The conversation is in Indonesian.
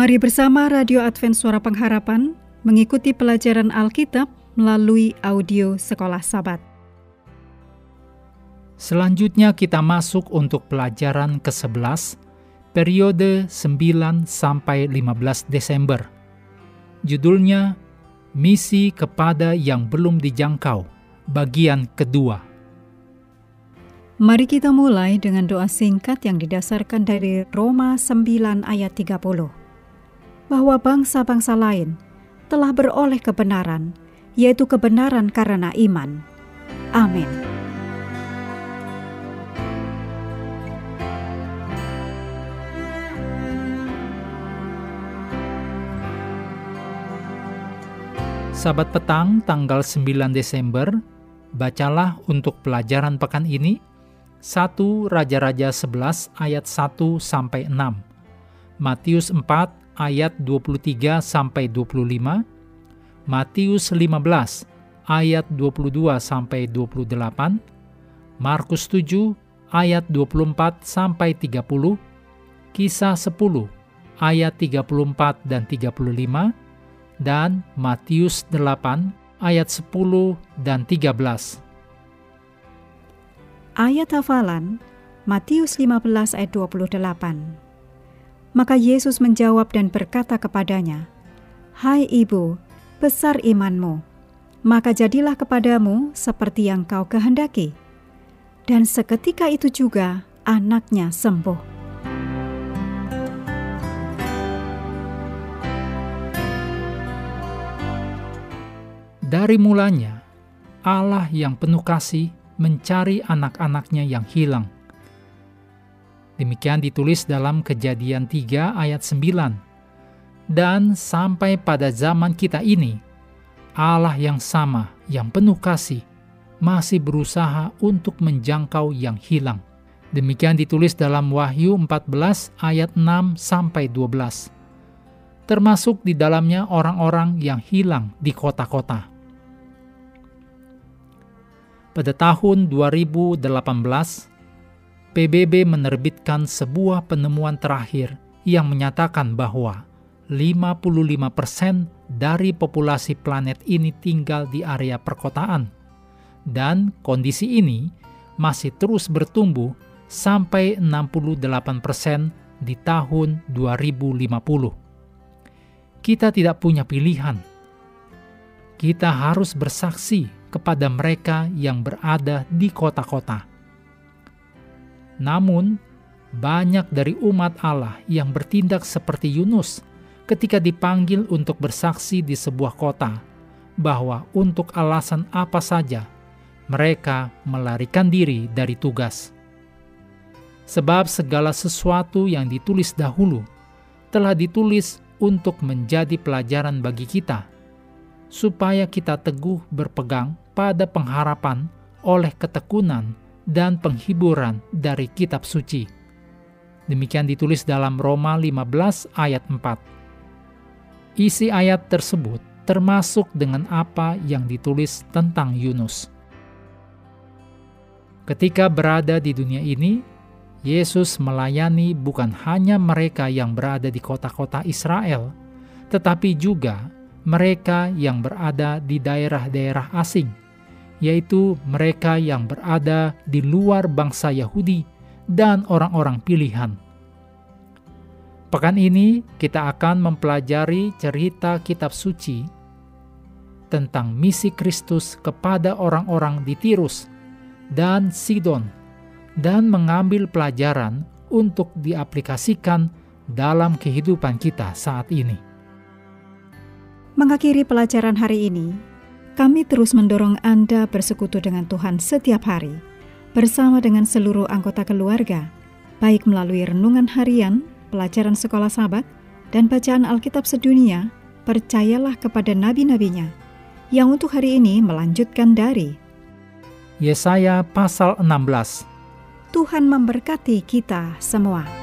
Mari bersama Radio Advent Suara Pengharapan mengikuti pelajaran Alkitab melalui audio Sekolah Sabat. Selanjutnya kita masuk untuk pelajaran ke-11, periode 9 sampai 15 Desember. Judulnya Misi kepada yang belum dijangkau, bagian kedua. Mari kita mulai dengan doa singkat yang didasarkan dari Roma 9 ayat 30 bahwa bangsa-bangsa lain telah beroleh kebenaran, yaitu kebenaran karena iman. Amin. Sabat petang tanggal 9 Desember, bacalah untuk pelajaran pekan ini 1 Raja-Raja 11 ayat 1 sampai 6, Matius 4 ayat 23 sampai 25, Matius 15 ayat 22 sampai 28, Markus 7 ayat 24 sampai 30, Kisah 10 ayat 34 dan 35, dan Matius 8 ayat 10 dan 13. Ayat hafalan Matius 15 ayat 28. Maka Yesus menjawab dan berkata kepadanya, "Hai ibu, besar imanmu. Maka jadilah kepadamu seperti yang kau kehendaki." Dan seketika itu juga anaknya sembuh. Dari mulanya, Allah yang penuh kasih mencari anak-anaknya yang hilang. Demikian ditulis dalam kejadian 3 ayat 9. Dan sampai pada zaman kita ini, Allah yang sama, yang penuh kasih, masih berusaha untuk menjangkau yang hilang. Demikian ditulis dalam Wahyu 14 ayat 6 sampai 12. Termasuk di dalamnya orang-orang yang hilang di kota-kota. Pada tahun 2018, PBB menerbitkan sebuah penemuan terakhir yang menyatakan bahwa 55% dari populasi planet ini tinggal di area perkotaan. Dan kondisi ini masih terus bertumbuh sampai 68% di tahun 2050. Kita tidak punya pilihan. Kita harus bersaksi kepada mereka yang berada di kota-kota. Namun, banyak dari umat Allah yang bertindak seperti Yunus ketika dipanggil untuk bersaksi di sebuah kota, bahwa untuk alasan apa saja mereka melarikan diri dari tugas. Sebab segala sesuatu yang ditulis dahulu telah ditulis untuk menjadi pelajaran bagi kita supaya kita teguh berpegang pada pengharapan oleh ketekunan dan penghiburan dari kitab suci. Demikian ditulis dalam Roma 15 ayat 4. Isi ayat tersebut termasuk dengan apa yang ditulis tentang Yunus. Ketika berada di dunia ini, Yesus melayani bukan hanya mereka yang berada di kota-kota Israel, tetapi juga mereka yang berada di daerah-daerah asing, yaitu mereka yang berada di luar bangsa Yahudi dan orang-orang pilihan. Pekan ini kita akan mempelajari cerita kitab suci tentang misi Kristus kepada orang-orang di Tirus dan Sidon dan mengambil pelajaran untuk diaplikasikan dalam kehidupan kita saat ini. Mengakhiri pelajaran hari ini, kami terus mendorong Anda bersekutu dengan Tuhan setiap hari, bersama dengan seluruh anggota keluarga, baik melalui renungan harian, pelajaran sekolah sahabat, dan bacaan Alkitab sedunia, percayalah kepada nabi-nabinya, yang untuk hari ini melanjutkan dari Yesaya pasal 16. Tuhan memberkati kita semua.